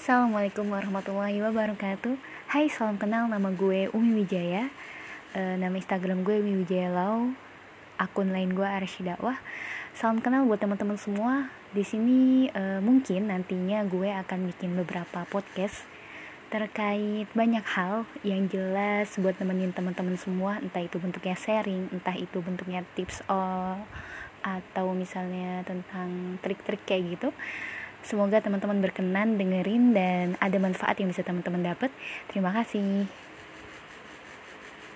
Assalamualaikum warahmatullahi wabarakatuh. Hai salam kenal. Nama gue Umi Wijaya. E, Nama instagram gue Umi Wijaya Lau. Akun lain gue Arsy Dakwah. Salam kenal buat teman-teman semua. Di sini e, mungkin nantinya gue akan bikin beberapa podcast terkait banyak hal yang jelas buat temenin teman-teman semua. Entah itu bentuknya sharing entah itu bentuknya tips all atau misalnya tentang trik-trik kayak gitu Semoga teman-teman berkenan dengerin dan ada manfaat yang bisa teman-teman dapat. Terima kasih.